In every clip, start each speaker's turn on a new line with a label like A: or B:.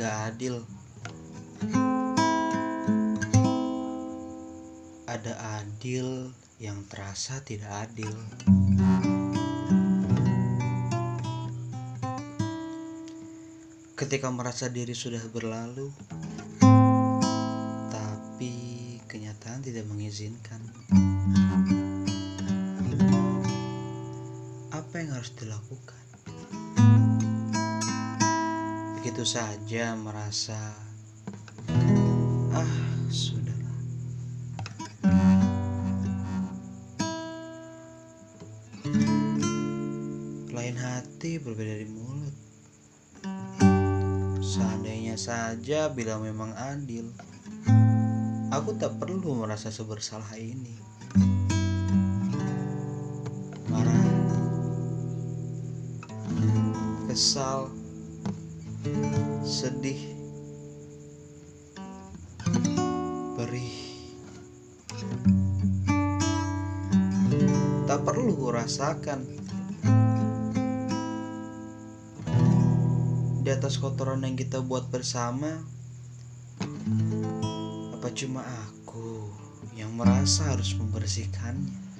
A: adil. Ada adil yang terasa tidak adil. Ketika merasa diri sudah berlalu, tapi kenyataan tidak mengizinkan. Begitu saja merasa, ah, sudahlah. Lain hati berbeda di mulut. Seandainya saja bila memang adil, aku tak perlu merasa sebersalah ini. Marah, kesal, sedih, perih. Tak perlu kurasakan di atas kotoran yang kita buat bersama. Apa cuma aku yang merasa harus membersihkannya?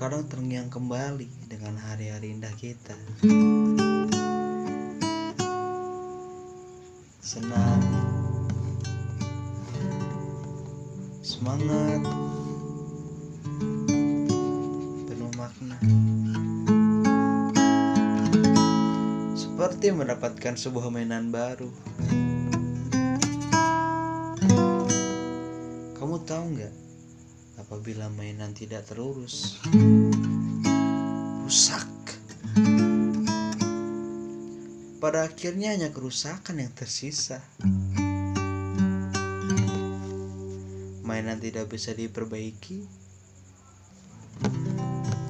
A: Terkadang terngiang kembali dengan hari-hari indah kita. Senang, semangat, penuh makna. Seperti mendapatkan sebuah mainan baru. Kamu tahu nggak? Apabila mainan tidak terurus, rusak. Pada akhirnya hanya kerusakan yang tersisa. Mainan tidak bisa diperbaiki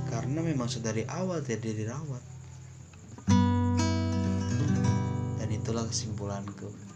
A: karena memang sedari awal tidak dirawat. Dan itulah kesimpulanku.